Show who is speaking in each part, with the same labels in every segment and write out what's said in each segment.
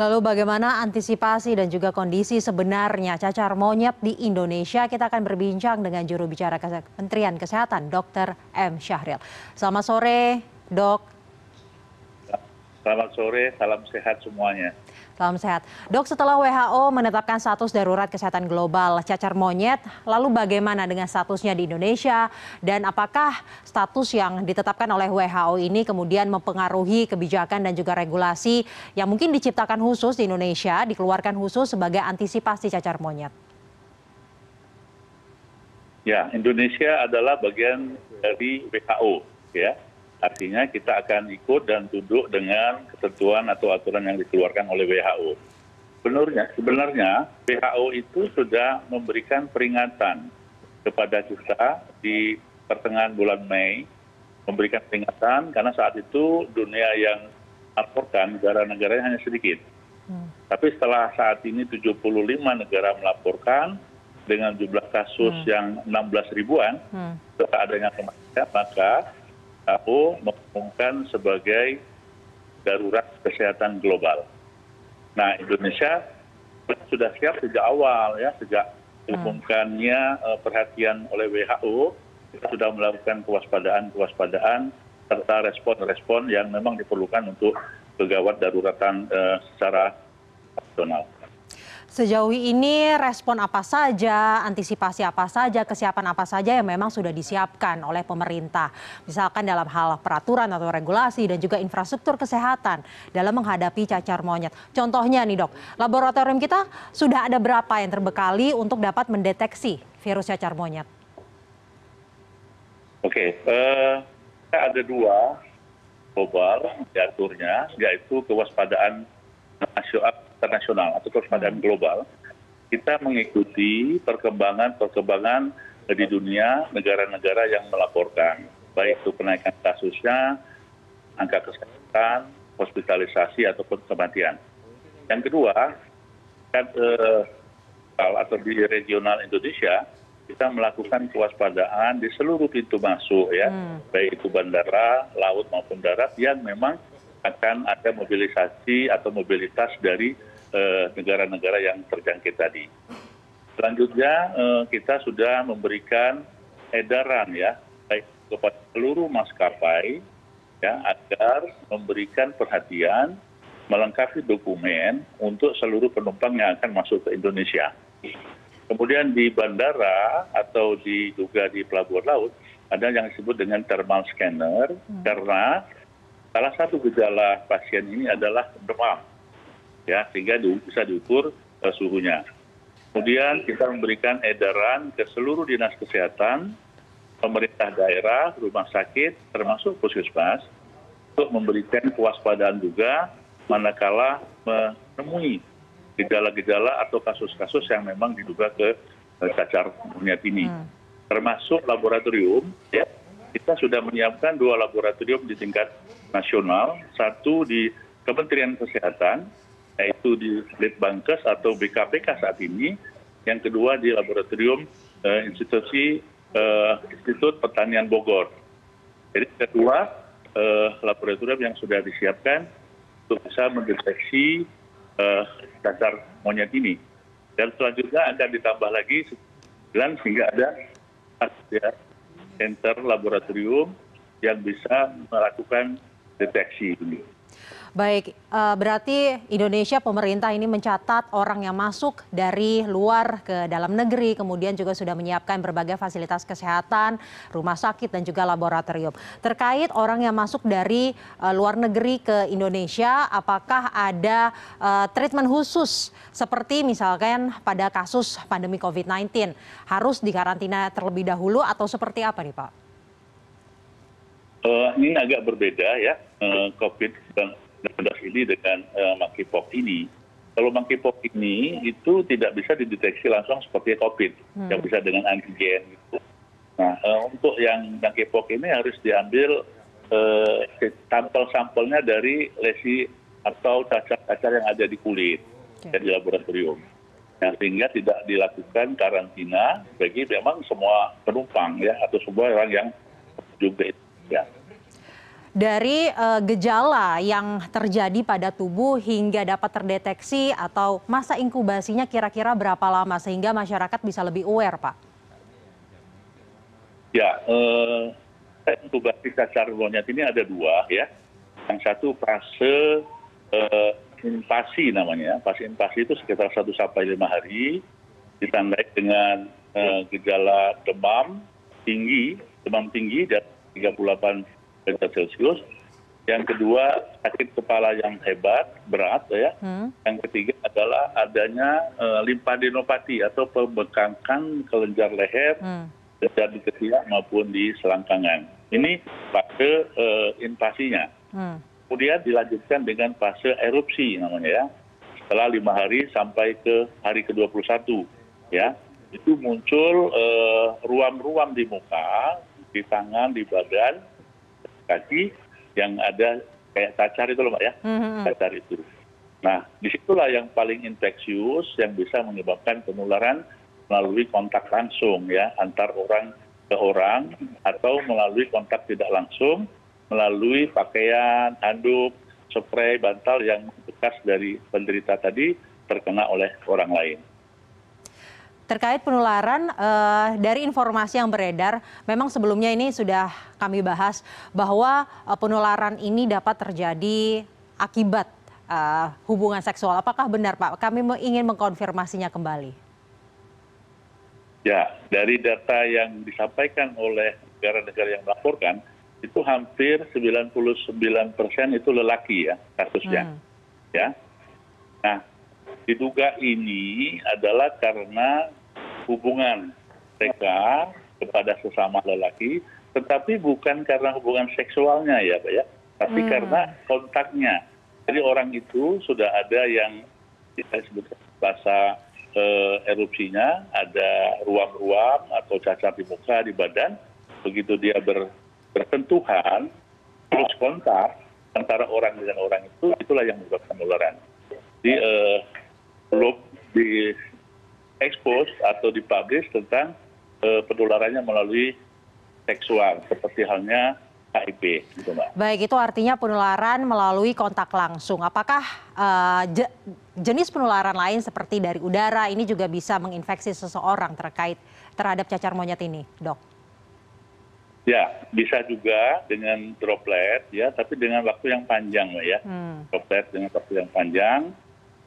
Speaker 1: Lalu bagaimana antisipasi dan juga kondisi sebenarnya cacar monyet di Indonesia? Kita akan berbincang dengan juru bicara Kementerian Kesehatan, Dr. M. Syahril. Selamat sore, dok.
Speaker 2: Selamat sore, salam sehat semuanya.
Speaker 1: Salam sehat. Dok, setelah WHO menetapkan status darurat kesehatan global cacar monyet, lalu bagaimana dengan statusnya di Indonesia? Dan apakah status yang ditetapkan oleh WHO ini kemudian mempengaruhi kebijakan dan juga regulasi yang mungkin diciptakan khusus di Indonesia, dikeluarkan khusus sebagai antisipasi cacar monyet?
Speaker 2: Ya, Indonesia adalah bagian dari WHO, ya artinya kita akan ikut dan tunduk dengan ketentuan atau aturan yang dikeluarkan oleh who sebenarnya sebenarnya who itu sudah memberikan peringatan kepada kita di pertengahan bulan Mei memberikan peringatan karena saat itu dunia yang melaporkan negara-negaranya hanya sedikit. Hmm. Tapi setelah saat ini 75 negara melaporkan dengan jumlah kasus hmm. yang 16 ribuan hmm. setelah adanya kematian, maka who mengumumkan sebagai darurat kesehatan global. Nah, Indonesia sudah siap sejak awal ya, sejak diumumkannya uh, perhatian oleh WHO, kita sudah melakukan kewaspadaan-kewaspadaan serta respon-respon yang memang diperlukan untuk kegawat daruratan uh, secara nasional.
Speaker 1: Sejauh ini respon apa saja, antisipasi apa saja, kesiapan apa saja yang memang sudah disiapkan oleh pemerintah. Misalkan dalam hal peraturan atau regulasi dan juga infrastruktur kesehatan dalam menghadapi cacar monyet. Contohnya nih dok, laboratorium kita sudah ada berapa yang terbekali untuk dapat mendeteksi virus cacar monyet?
Speaker 2: Oke, uh, ada dua global diaturnya, yaitu kewaspadaan nasional internasional atau kewaspadaan global kita mengikuti perkembangan perkembangan di dunia negara negara yang melaporkan. Baik itu kenaikan kasusnya angka kesehatan hospitalisasi ataupun kematian. Yang kedua kan eh, atau di regional Indonesia kita melakukan kewaspadaan di seluruh pintu masuk ya. Hmm. baik itu bandara laut maupun darat yang memang akan ada mobilisasi atau mobilitas dari negara negara yang terjangkit tadi. Selanjutnya eh, kita sudah memberikan edaran ya baik kepada seluruh maskapai ya agar memberikan perhatian melengkapi dokumen untuk seluruh penumpang yang akan masuk ke Indonesia. Kemudian di bandara atau di juga di pelabuhan laut ada yang disebut dengan thermal scanner hmm. karena salah satu gejala pasien ini adalah demam sehingga bisa diukur uh, suhunya. Kemudian kita memberikan edaran ke seluruh dinas kesehatan, pemerintah daerah, rumah sakit, termasuk puskesmas, untuk memberikan kewaspadaan juga manakala menemui gejala-gejala atau kasus-kasus yang memang diduga ke cacar monyet ini. Hmm. Termasuk laboratorium, ya, kita sudah menyiapkan dua laboratorium di tingkat nasional, satu di Kementerian Kesehatan, yaitu di litbangkes atau bkpk saat ini. Yang kedua di laboratorium eh, institusi eh, institut pertanian bogor. Jadi kedua eh, laboratorium yang sudah disiapkan untuk bisa mendeteksi cacar monyet ini. Dan selanjutnya akan ditambah lagi sehingga ada ya, center laboratorium yang bisa melakukan deteksi ini.
Speaker 1: Baik, eh, berarti Indonesia pemerintah ini mencatat orang yang masuk dari luar ke dalam negeri, kemudian juga sudah menyiapkan berbagai fasilitas kesehatan, rumah sakit dan juga laboratorium. Terkait orang yang masuk dari eh, luar negeri ke Indonesia, apakah ada eh, treatment khusus seperti misalkan pada kasus pandemi COVID-19 harus dikarantina terlebih dahulu atau seperti apa nih Pak?
Speaker 2: Uh, ini agak berbeda ya, uh, COVID-19 belas ini dengan eh, monkeypox ini kalau monkeypox ini itu tidak bisa dideteksi langsung seperti covid hmm. yang bisa dengan antigen gitu. Nah eh, untuk yang monkeypox ini harus diambil eh, sampel sampelnya dari lesi atau cacar-cacar yang ada di kulit dan di laboratorium. Nah, sehingga tidak dilakukan karantina bagi memang semua penumpang ya atau semua orang yang juga ya
Speaker 1: dari uh, gejala yang terjadi pada tubuh hingga dapat terdeteksi atau masa inkubasinya kira-kira berapa lama sehingga masyarakat bisa lebih aware, Pak?
Speaker 2: Ya, uh, inkubasi cacar monyet ini ada dua ya. Yang satu fase uh, invasi namanya. Fase invasi itu sekitar 1 sampai 5 hari ditandai dengan uh, gejala demam tinggi, demam tinggi dan 38 derajat celcius yang kedua sakit kepala yang hebat berat ya hmm. yang ketiga adalah adanya uh, limpadenopati atau pembengkakan kelenjar leher hmm. di ketiak maupun di selangkangan ini fase uh, invasinya hmm. kemudian dilanjutkan dengan fase erupsi namanya ya setelah lima hari sampai ke hari ke 21 ya itu muncul ruam-ruam uh, di muka di tangan di badan kaki yang ada kayak cacar itu loh mbak ya. Hmm. cacar itu. Nah di situlah yang paling infeksius yang bisa menyebabkan penularan melalui kontak langsung ya. Antar orang ke orang atau melalui kontak tidak langsung melalui pakaian handuk spray bantal yang bekas dari penderita tadi terkena oleh orang lain
Speaker 1: terkait penularan uh, dari informasi yang beredar, memang sebelumnya ini sudah kami bahas bahwa uh, penularan ini dapat terjadi akibat uh, hubungan seksual. Apakah benar Pak? Kami ingin mengkonfirmasinya kembali.
Speaker 2: Ya, dari data yang disampaikan oleh negara-negara yang melaporkan, itu hampir 99 persen itu lelaki ya kasusnya. Hmm. Ya, nah diduga ini adalah karena hubungan mereka kepada sesama lelaki tetapi bukan karena hubungan seksualnya ya pak ya. Tapi hmm. karena kontaknya. Jadi orang itu sudah ada yang kita sebut bahasa eh, erupsinya ada ruam-ruam atau cacar di muka di badan. Begitu dia ber, bersentuhan terus kontak antara orang dengan orang itu itulah yang menyebabkan penularan. Jadi eh, expose atau dipublish tentang uh, penularannya melalui seksual seperti halnya HIV gitu Mbak.
Speaker 1: Baik, itu artinya penularan melalui kontak langsung. Apakah uh, je, jenis penularan lain seperti dari udara ini juga bisa menginfeksi seseorang terkait terhadap cacar monyet ini, Dok?
Speaker 2: Ya, bisa juga dengan droplet ya, tapi dengan waktu yang panjang ya. Hmm. Droplet dengan waktu yang panjang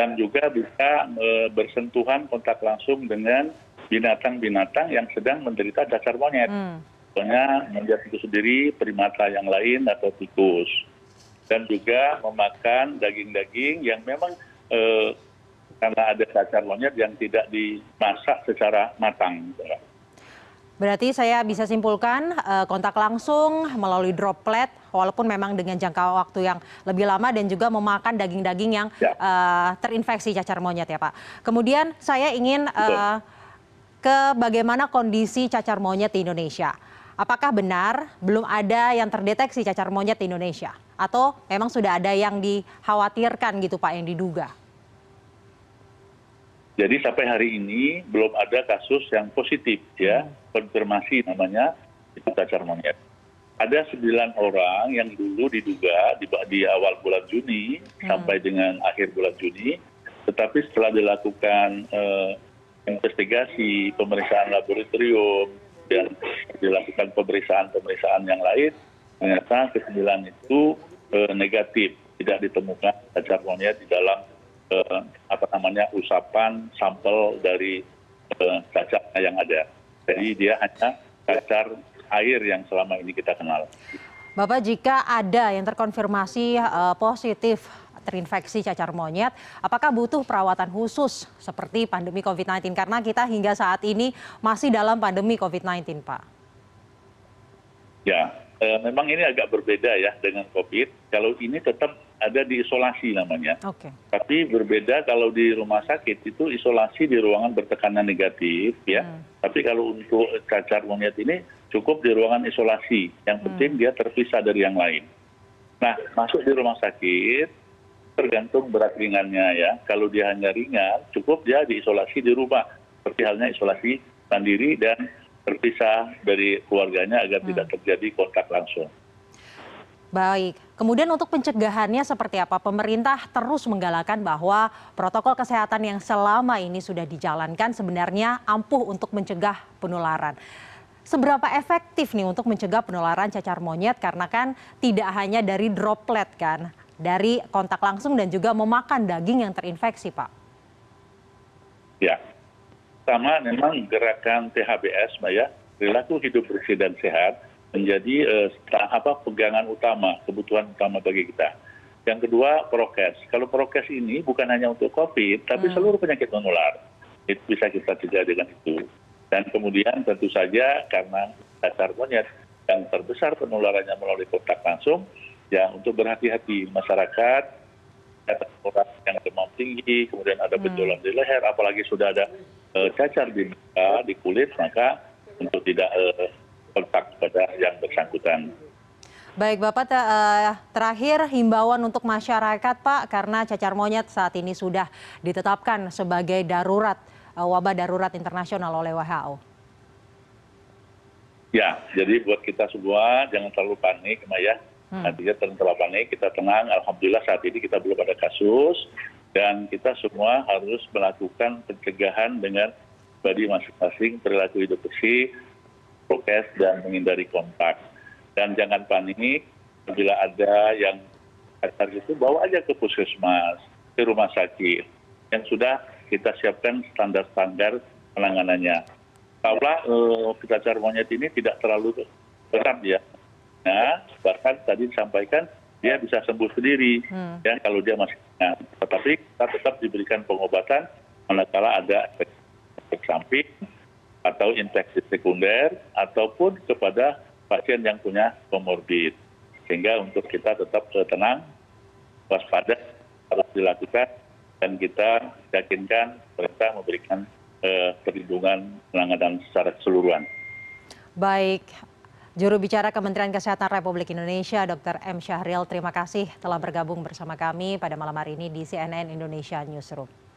Speaker 2: dan juga bisa e, bersentuhan kontak langsung dengan binatang binatang yang sedang menderita cacar monyet. Hmm. contohnya monyet itu sendiri primata yang lain atau tikus. Dan juga memakan daging daging yang memang e, karena ada cacar monyet yang tidak dimasak secara matang.
Speaker 1: Berarti saya bisa simpulkan uh, kontak langsung melalui droplet walaupun memang dengan jangka waktu yang lebih lama dan juga memakan daging-daging yang ya. uh, terinfeksi cacar monyet ya Pak. Kemudian saya ingin uh, ke bagaimana kondisi cacar monyet di Indonesia. Apakah benar belum ada yang terdeteksi cacar monyet di Indonesia? Atau memang sudah ada yang dikhawatirkan gitu Pak yang diduga?
Speaker 2: jadi sampai hari ini belum ada kasus yang positif ya konfirmasi namanya itu cacar monyet ada sembilan orang yang dulu diduga di, awal bulan Juni hmm. sampai dengan akhir bulan Juni tetapi setelah dilakukan eh, investigasi pemeriksaan laboratorium dan dilakukan pemeriksaan pemeriksaan yang lain ternyata kesembilan itu eh, negatif tidak ditemukan cacar monyet di dalam Eh, apa namanya usapan sampel dari cacar yang ada. Jadi dia hanya cacar air yang selama ini kita kenal.
Speaker 1: Bapak, jika ada yang terkonfirmasi uh, positif terinfeksi cacar monyet, apakah butuh perawatan khusus seperti pandemi COVID-19? Karena kita hingga saat ini masih dalam pandemi COVID-19, Pak.
Speaker 2: Ya, eh, memang ini agak berbeda ya dengan COVID. Kalau ini tetap ada di isolasi namanya. Okay. Tapi berbeda kalau di rumah sakit itu isolasi di ruangan bertekanan negatif ya. Hmm. Tapi kalau untuk cacar monyet ini cukup di ruangan isolasi. Yang hmm. penting dia terpisah dari yang lain. Nah, masuk di rumah sakit tergantung berat ringannya ya. Kalau dia hanya ringan, cukup dia diisolasi di rumah. Seperti halnya isolasi mandiri dan terpisah dari keluarganya agar hmm. tidak terjadi kontak langsung.
Speaker 1: Baik, kemudian untuk pencegahannya seperti apa? Pemerintah terus menggalakkan bahwa protokol kesehatan yang selama ini sudah dijalankan sebenarnya ampuh untuk mencegah penularan. Seberapa efektif nih untuk mencegah penularan cacar monyet karena kan tidak hanya dari droplet kan, dari kontak langsung dan juga memakan daging yang terinfeksi, Pak.
Speaker 2: Ya, sama memang gerakan THBS, Mbak ya, perilaku hidup bersih dan sehat menjadi uh, apa pegangan utama, kebutuhan utama bagi kita. Yang kedua, prokes. Kalau prokes ini bukan hanya untuk COVID, tapi hmm. seluruh penyakit menular. Itu bisa kita cegah dengan itu. Dan kemudian tentu saja karena cacar monyet yang terbesar penularannya melalui kontak langsung, ya untuk berhati-hati masyarakat, orang yang demam tinggi, kemudian ada hmm. benjolan hmm. di leher, apalagi sudah ada uh, cacar di muka, di kulit, maka untuk tidak uh, kontak pada yang bersangkutan.
Speaker 1: Baik Bapak, eh, terakhir himbauan untuk masyarakat Pak, karena cacar monyet saat ini sudah ditetapkan sebagai darurat, eh, wabah darurat internasional oleh WHO.
Speaker 2: Ya, jadi buat kita semua jangan terlalu panik, Maya. Hmm. Nantinya terlalu panik, kita tenang. Alhamdulillah saat ini kita belum ada kasus dan kita semua harus melakukan pencegahan dengan badi masing-masing perilaku hidup bersih, prokes dan menghindari kontak. Dan jangan panik, bila ada yang cacar itu bawa aja ke puskesmas, ke rumah sakit yang sudah kita siapkan standar-standar penanganannya. Kalau uh, cacar monyet ini tidak terlalu berat ya. Nah, bahkan tadi disampaikan dia bisa sembuh sendiri hmm. ya kalau dia masih nah, tetapi kita tetap diberikan pengobatan manakala ada efek samping atau infeksi sekunder ataupun kepada pasien yang punya komorbid sehingga untuk kita tetap tenang waspada harus dilakukan dan kita yakinkan pemerintah memberikan eh, perlindungan penanganan secara keseluruhan.
Speaker 1: Baik, Juru bicara Kementerian Kesehatan Republik Indonesia, Dr. M. Syahril, terima kasih telah bergabung bersama kami pada malam hari ini di CNN Indonesia Newsroom.